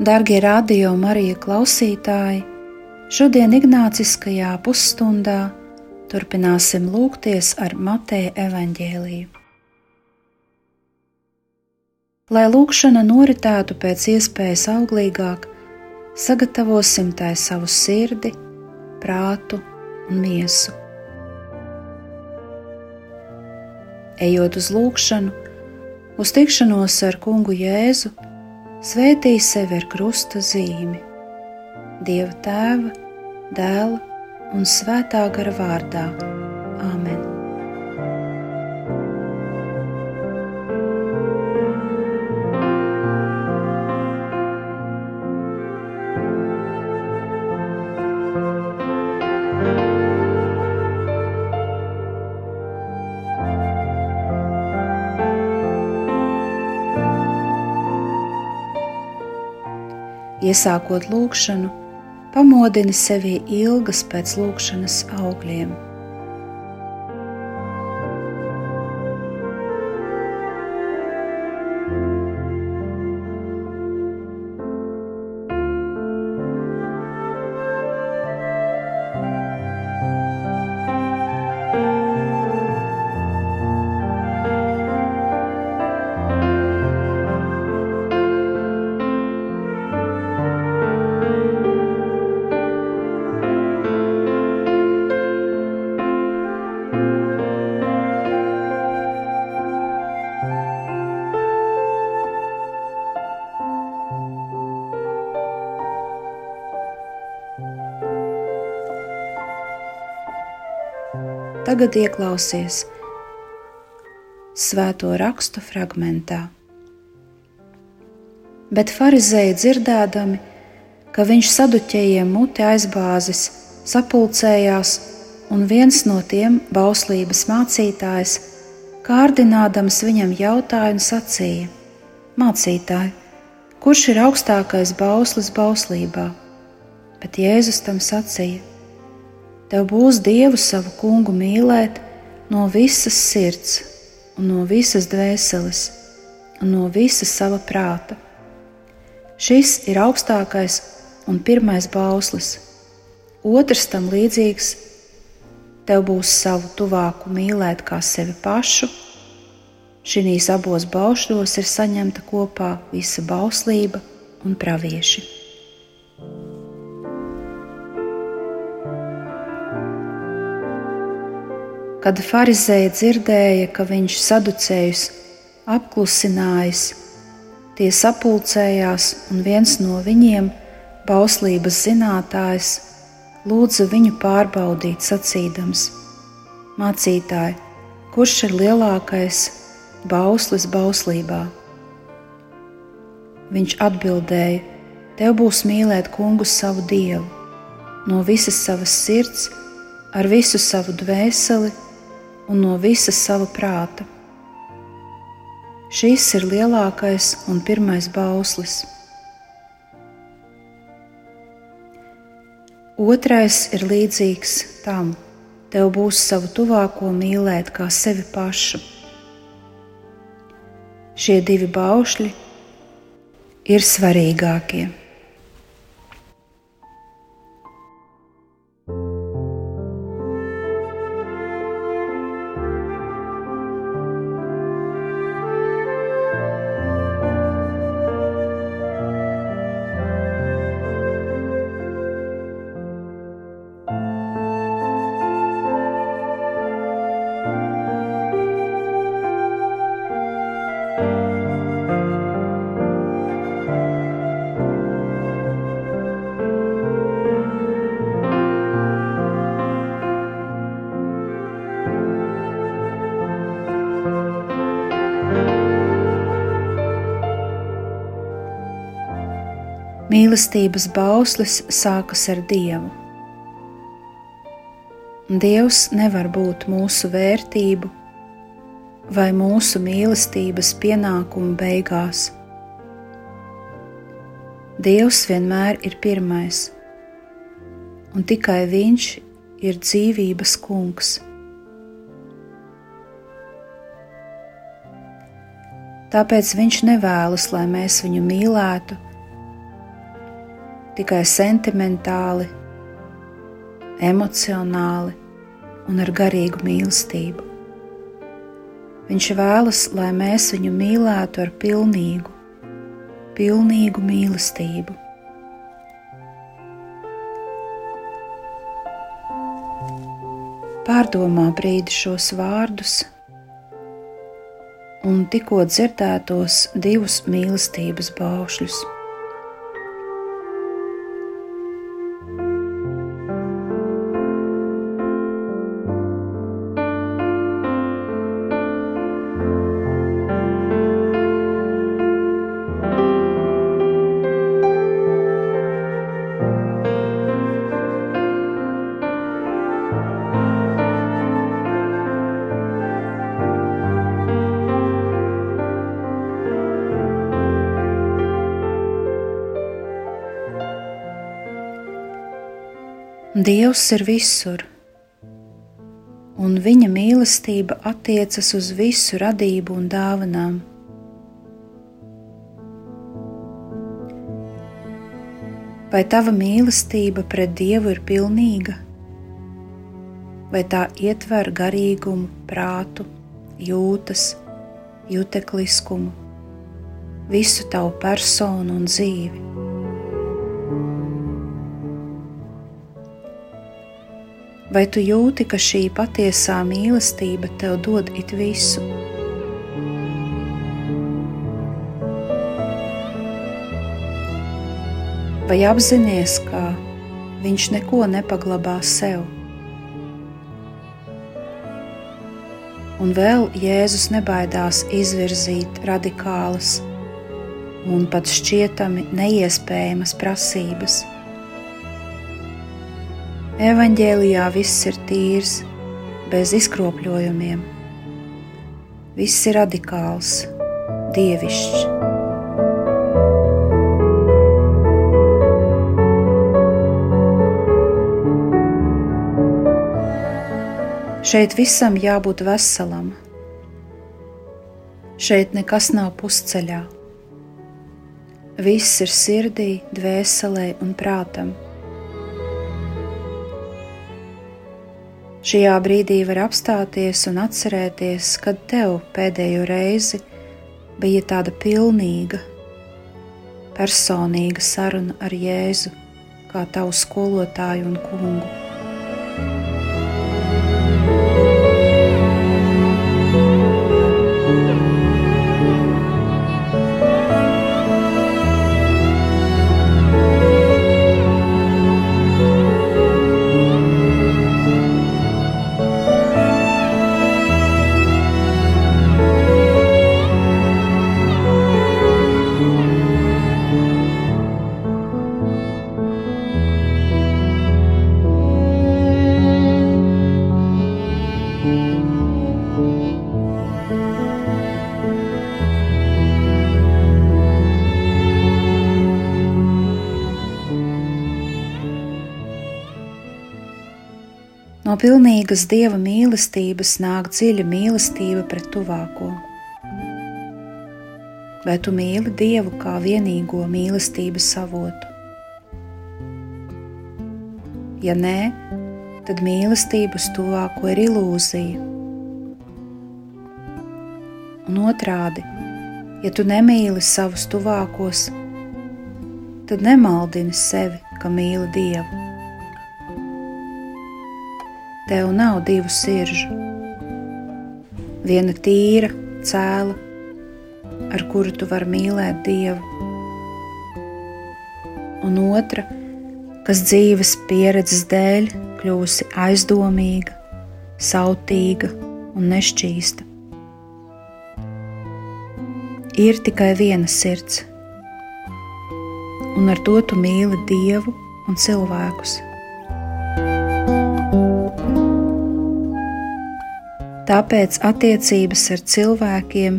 Darbie radio Marija klausītāji, šodien Ignāciskajā pusstundā turpināsim lūgties ar Mateja evaņģēliju. Lai lūkšana noritētu pēc iespējas auglīgāk, sagatavosim tai savu sirdi, prātu un miesu. Ejot uz lūkšanu, uz tikšanos ar kungu Jēzu, Svētī sevi ar krusta zīmi, Dieva tēva, dēla un svētā gara vārdā. Iesākot lūgšanu, pamodini sevi ilgas pēc lūgšanas augļiem. Tagad ieklausies svēto rakstu fragmentā. Bet farizēji dzirdēdami, ka viņš saduķējiem muti aizbāzis, sapulcējās, un viens no tiem, bauslības mācītājs, kārdinādams viņam jautāja un sacīja: Mācītāji, kurš ir augstākais bauslis bauslībā? Bet Jēzus tam sacīja: Tev būs Dievu savu kungu mīlēt no visas sirds, un no visas dvēseles, un no visas sava prāta. Šis ir augstākais un pirmais bauslis. Otrs tam līdzīgs - tev būs savu tuvāku mīlēt kā sevi pašu. Šīs abos baušļos ir saņemta kopā visa bauslība un pravieši. Kad farizēji dzirdēja, ka viņš saducējus apklusinājis, tie sapulcējās, un viens no viņiem, bauslības zinātājs, lūdza viņu pārbaudīt, sacīdams: Mācītāji, kurš ir lielākais bauslis bauslībā? Viņš atbildēja: Tev būs mīlēt kungu savu dievu, no visas savas sirds, ar visu savu dvēseli un no visa sava prāta. Šis ir lielākais un pirmais bauslis. Otrais ir līdzīgs tam, tev būs savu tuvāko mīlēt kā sevi pašu. Šie divi baušļi ir svarīgākie. Mīlestības bauslis sākas ar Dievu. Dievs nevar būt mūsu vērtību vai mūsu mīlestības pienākumu beigās. Dievs vienmēr ir pirmais, un tikai Viņš ir dzīvības kungs. Tāpēc Viņš nevēlas, lai mēs viņu mīlētu tikai sentimentāli, emocionāli un ar garīgu mīlestību. Viņš vēlas, lai mēs viņu mīlētu ar pilnīgu, pilnīgu mīlestību. Pārdomā brīdi šos vārdus un tikko dzirdētos divus mīlestības baušļus. Dievs ir visur, un Viņa mīlestība attiecas uz visu radību un dāvanām. Vai tava mīlestība pret Dievu ir pilnīga, vai tā ietver garīgumu, prātu, jūtas, jutekliskumu, visu tavu personu un dzīvi? Vai tu jūti, ka šī patiesā mīlestība tev dod it visu? Vai apzināties, ka viņš neko nepaglabā sev? Un vēl Jēzus nebaidās izvirzīt radikālas un pat šķietami neiespējamas prasības Evanģēlijā viss ir tīrs, bez izkropļojumiem. Viss ir radikāls, dievišķs. Šeit visam jābūt veselam. Šeit nekas nav pusceļā. Viss ir sirdī, dvēselē un prātam. Šajā brīdī var apstāties un atcerēties, kad tev pēdējo reizi bija tāda pilnīga, personīga saruna ar Jēzu, kā tavu skolotāju un kungu. Pilnīgas dieva mīlestības nāk dziļa mīlestība pret tuvāko. Vai tu mīli Dievu kā vienīgo mīlestības avotu? Ja nē, tad mīlestība uz tuvāko ir ilūzija. Un otrādi, ja tu nemīli savus tuvākos, tad nemaldini sevi, ka mīli Dievu. Tev nav divu siržu. Viena tīra, cēla, ar kuru tu vari mīlēt Dievu, un otra, kas dzīves pieredzes dēļ kļūsi aizdomīga, sautīga un nešķīsta. Ir tikai viena sirds, un ar to tu mīli Dievu un cilvēkus. Tāpēc attiecības ar cilvēkiem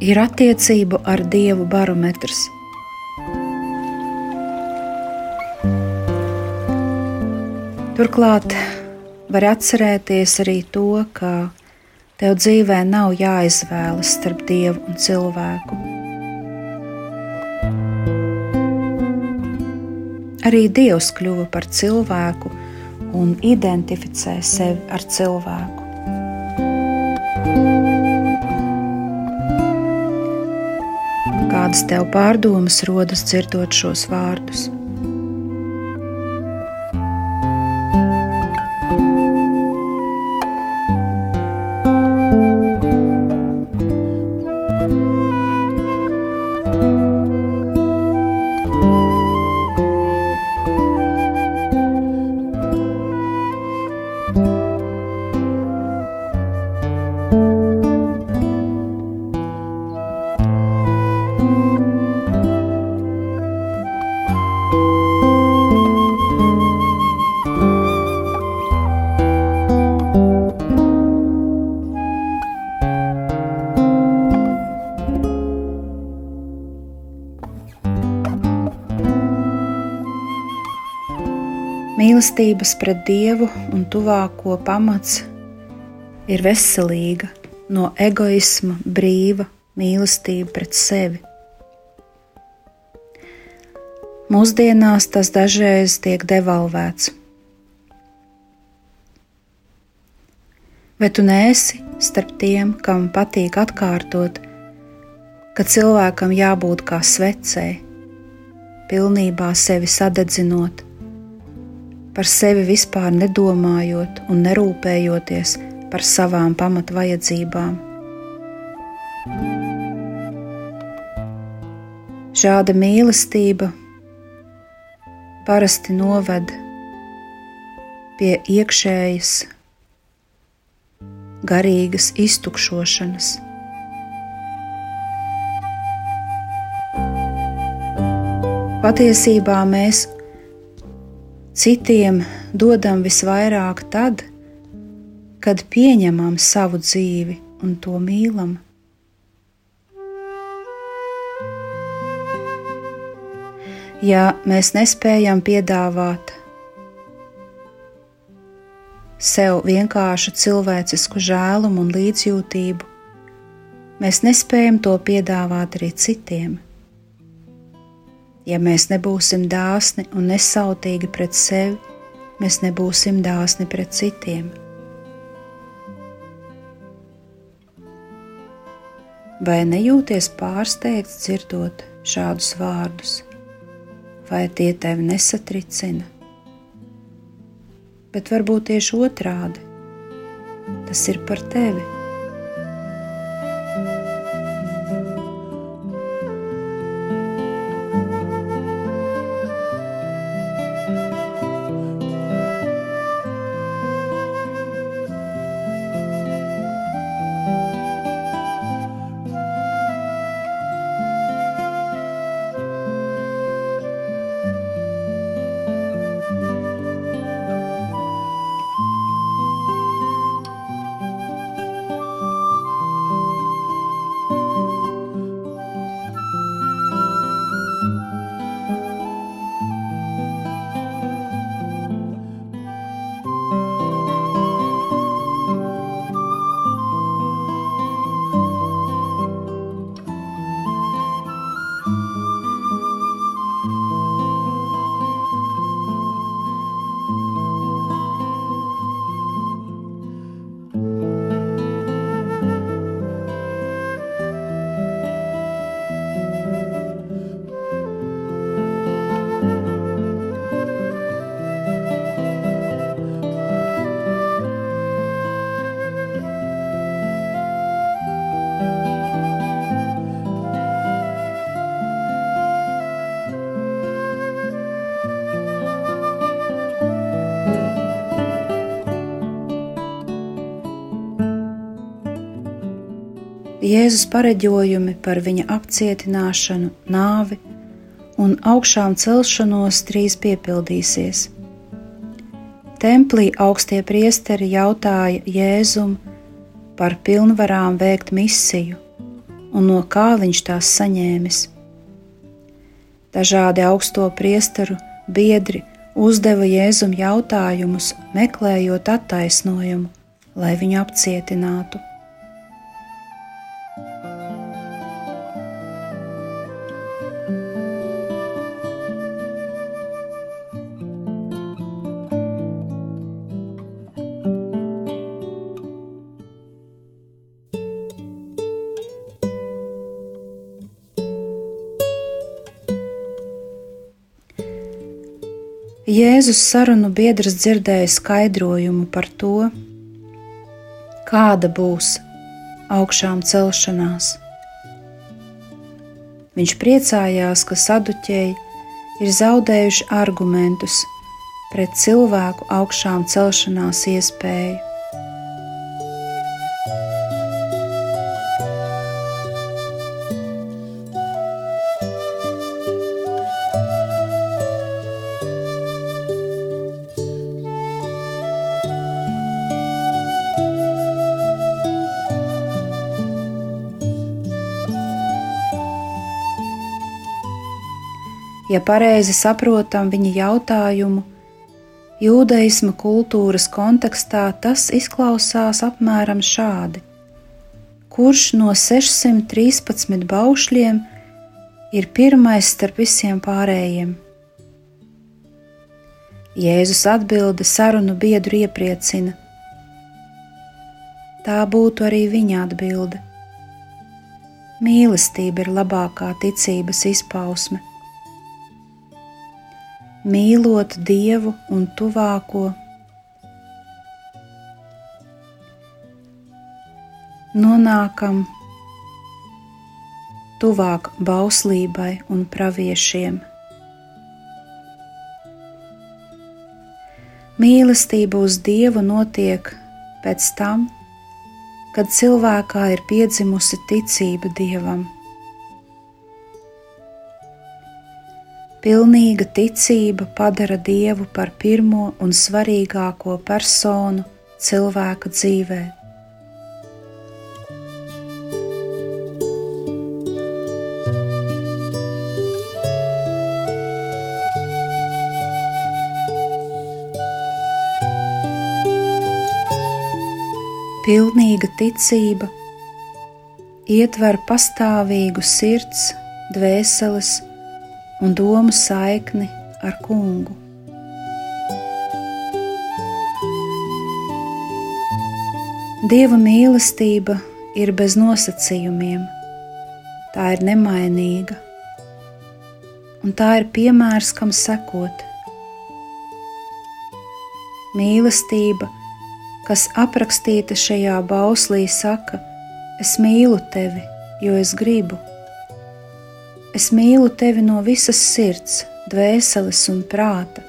ir attiecību ar Dievu barometrs. Turklāt var atcerēties arī to, ka tev dzīvē nav jāizvēlas starp Dievu un cilvēku. Arī Dievs kļuva par cilvēku un identificē sevi ar cilvēku. Kādas tev pārdomas rodas dzirdot šos vārdus? Mīlestības pret Dievu un tuvāko pamats ir veselīga, no egoisma brīva mīlestība pret sevi. Mūsdienās tas dažreiz tiek devalvēts. Vai tu neesi starp tiem, kam patīk atkārtot, ka cilvēkam jābūt kā svecei, pilnībā sevi sadedzinot? Par sevi vispār nedomājot un nerūpējoties par savām pamatvajadzībām. Šāda mīlestība parasti noved pie iekšējas, garīgas iztukšošanas. Patiesībā mēs Citiem dodam visvairāk tad, kad pieņemam savu dzīvi un to mīlam. Ja mēs nespējam piedāvāt sev vienkāršu cilvēcisku žēlumu un līdzjūtību, mēs nespējam to piedāvāt arī citiem. Ja mēs nebūsim dāsni un nesautīgi pret sevi, mēs nebūsim dāsni pret citiem. Vai nejūties pārsteigts dzirdot šādus vārdus, vai tie tevi nesatricina? Bet varbūt tieši otrādi - tas ir par tevi. Jēzus pareģojumi par viņa apcietināšanu, nāvi un augšām celšanos drīz piepildīsies. Templī augstie priesteri jautāja Jēzum par pilnvarām veikt misiju un no kā viņš tās saņēmis. Dažādi augsto priesteru biedri uzdeva Jēzum jautājumus, meklējot attaisnojumu, lai viņu apcietinātu. Jēzus sarunu biedrs dzirdēja skaidrojumu par to, kāda būs augšām celšanās. Viņš priecājās, ka saduķēji ir zaudējuši argumentus pret cilvēku augšām celšanās iespēju. Ja pareizi saprotam viņa jautājumu, jūdaisma kultūras kontekstā tas izklausās apmēram šādi: Kurš no 613 baušļiem ir pirmais starp visiem pārējiem? Jēzus atbilde sarunu biedru iepriecina. Tā būtu arī viņa atbilde. Mīlestība ir labākā ticības izpausme mīlot Dievu un tuvāko. Nonākam tuvāk bauslībai un praviešiem. Mīlestība uz Dievu notiek pēc tam, kad cilvēkā ir piedzimusi ticība Dievam. Pilnīga ticība padara Dievu par pirmo un svarīgāko personu cilvēka dzīvē. Pilnīga ticība ietver pastāvīgu sirds, dvēseles un domu saikni ar kungu. Dieva mīlestība ir bez nosacījumiem, tā ir nemainīga, un tā ir piemērs, kam sekot. Mīlestība, kas aprakstīta šajā bauslī, saka: Es mīlu tevi, jo es gribu Es mīlu tevi no visas sirds, dvēseles un prāta,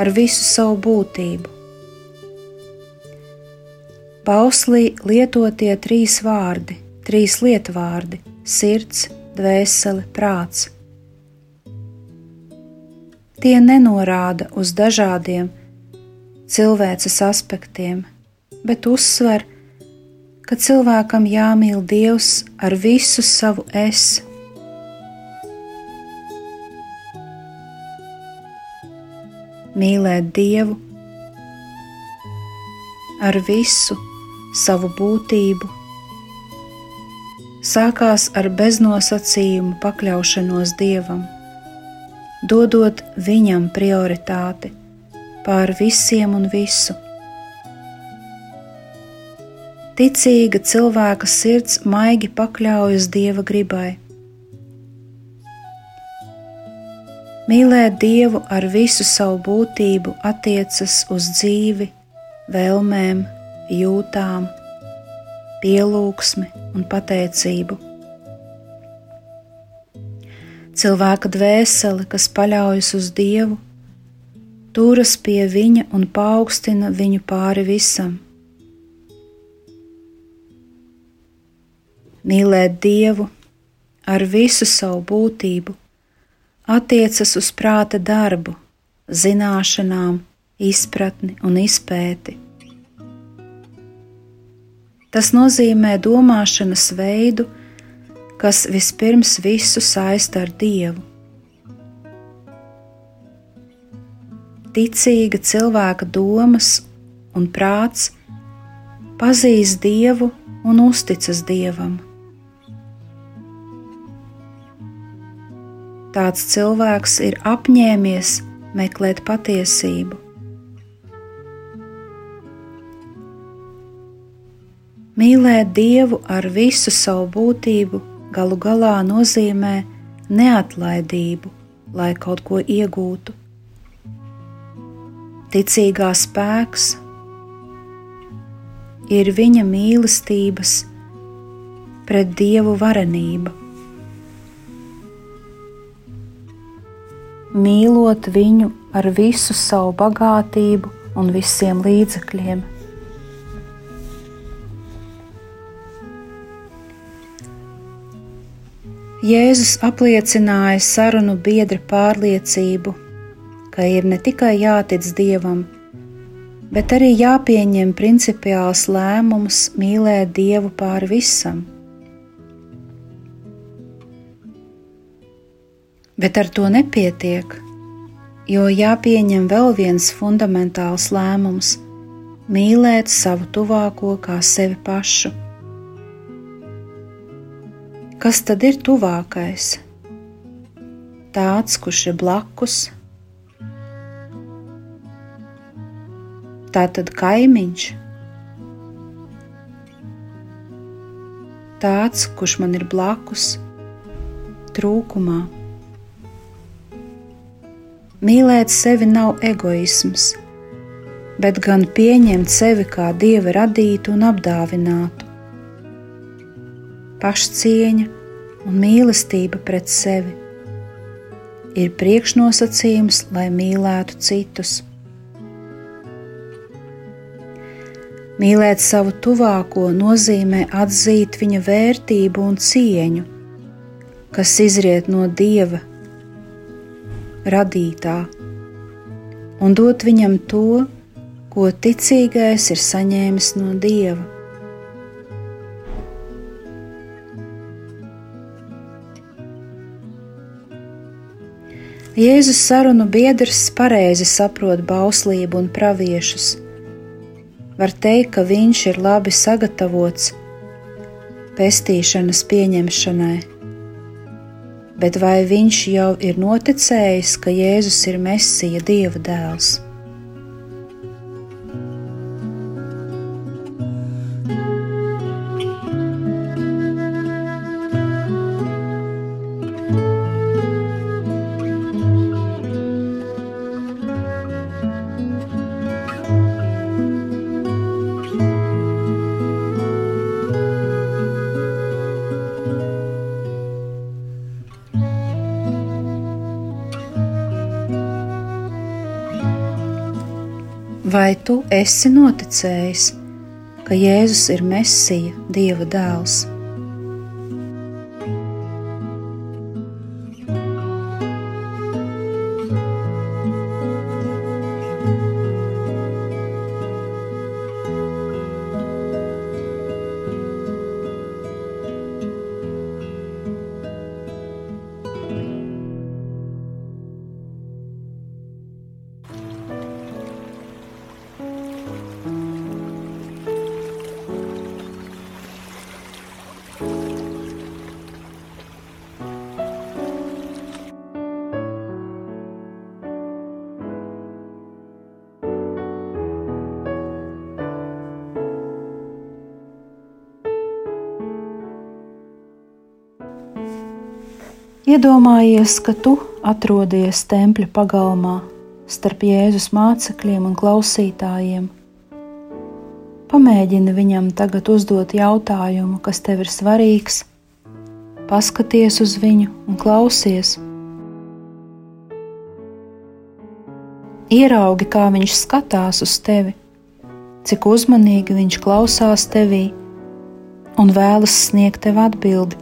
ar visu savu būtību. Bauslī lietotie trīs vārdi, trīs lietvārdi - sirds, dvēsele, prāts. Tie nenorāda uz dažādiem cilvēces aspektiem, bet uzsver, ka cilvēkam jāmīl Dievs ar visu savu es mīlēt Dievu ar visu savu būtību, sākās ar beznosacījumu pakļaušanos Dievam, dodot Viņam prioritāti pār visiem un visu. Ticīga cilvēka sirds maigi pakļaujas Dieva gribai Mīlēt Dievu ar visu savu būtību attiecas uz dzīvi, vēlmēm, jūtām, pielūgsmi un pateicību. Cilvēka dvēsele, kas paļaujas uz Dievu, turas pie Viņa un paaugstina viņu pāri visam. Mīlēt Dievu ar visu savu būtību attiecas uz prāta darbu, zināšanām, izpratni un izpēti. Tas nozīmē domāšanas veidu, kas vispirms visu saista ar Dievu. Ticīga cilvēka domas un prāts pazīst Dievu un uzticas Dievam. Tāds cilvēks ir apņēmies meklēt patiesību. Mīlēt Dievu ar visu savu būtību galu galā nozīmē neatlaidību, lai kaut ko iegūtu. Ticīgā spēks ir viņa mīlestības pret dievu varenību. Mīlot viņu ar visu savu bagātību un visiem līdzekļiem. Jēzus apliecināja sarunu biedra pārliecību, ka ir ne tikai jātic Dievam, bet arī jāpieņem principiāls lēmums mīlēt Dievu pāri visam. Bet ar to nepietiek, jo jāpieņem vēl viens fundamentāls lēmums - mīlēt savu tuvāko kā sevi pašu. Kas tad ir tuvākais? Tāds, kurš ir blakus, Tātad kaimiņš, tāds, kurš man ir blakus, trūkumā. Mīlēt sevi nav egoisms, bet gan pieņemt sevi kā dieva radītu un apdāvinātu. Pašcieņa un mīlestība pret sevi ir priekšnosacījums, lai mīlētu citus. Mīlēt savu tuvāko nozīmē atzīt viņa vērtību un cieņu, kas izriet no dieva radītā, un dot viņam to, ko ticīgais ir saņēmis no dieva. Jēzus sarunu biedrs pareizi saprot bauslību un praviešus var teikt, ka viņš ir labi sagatavots pestīšanas pieņemšanai. Bet vai viņš jau ir noticējis, ka Jēzus ir Mesija, Dieva dēls? Vai tu esi noticējis, ka Jēzus ir Mesija, Dieva dēls? Iedomājies, ka tu atrodies tempļa pagalmā starp Jēzus mācekļiem un klausītājiem. Pamēģini viņam tagad uzdot jautājumu, kas tev ir svarīgs, paskaties uz viņu un klausies. Ieraugi, kā viņš skatās uz tevi, cik uzmanīgi viņš klausās tevī, un vēlas sniegt tev atbildi.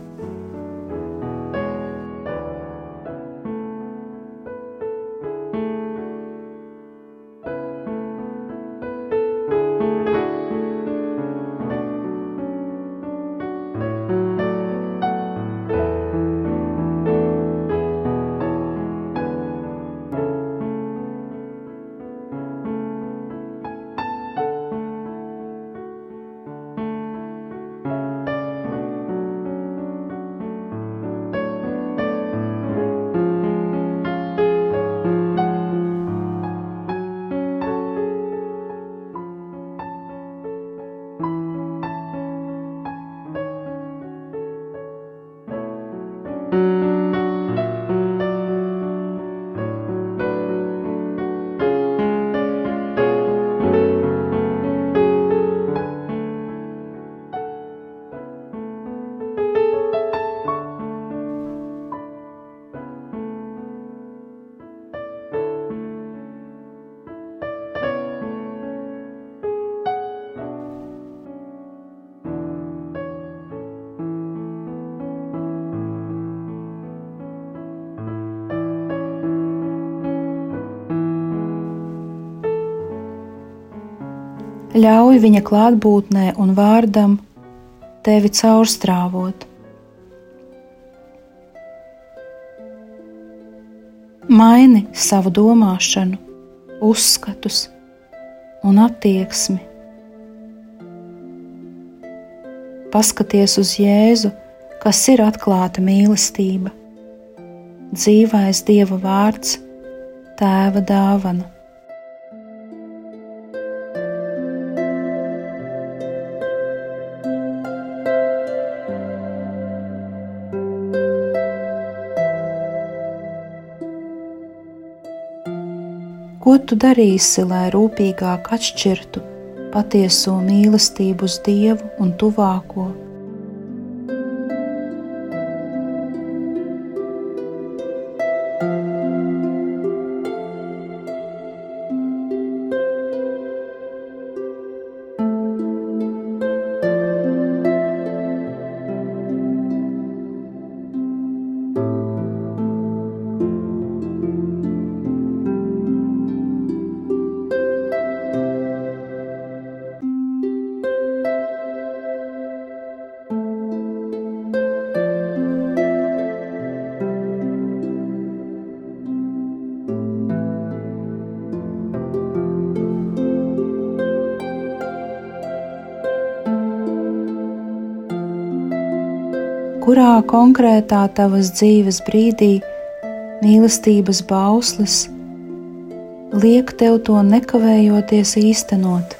Ļauj viņa klātbūtnē un vārdam tevi caurstrāvot. Maini savu domāšanu, uzskatus un attieksmi. Paskaties uz Jēzu, kas ir atklāta mīlestība, dzīvais Dieva vārds, Tēva dāvana. Ko tu darīsi, lai rūpīgāk atšķirtu patieso mīlestību uz Dievu un tuvāko? Kurā konkrētā tavas dzīves brīdī mīlestības bauslis liek tev to nekavējoties īstenot.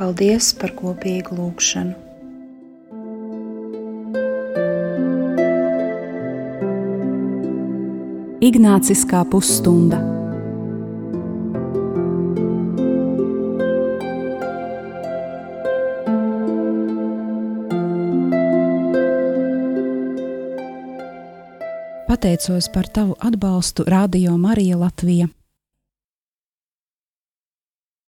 Paldies par kopīgu lūgšanu! Ignāciskā pusstunda. Pateicos par tavu atbalstu Radio Marija Latvija.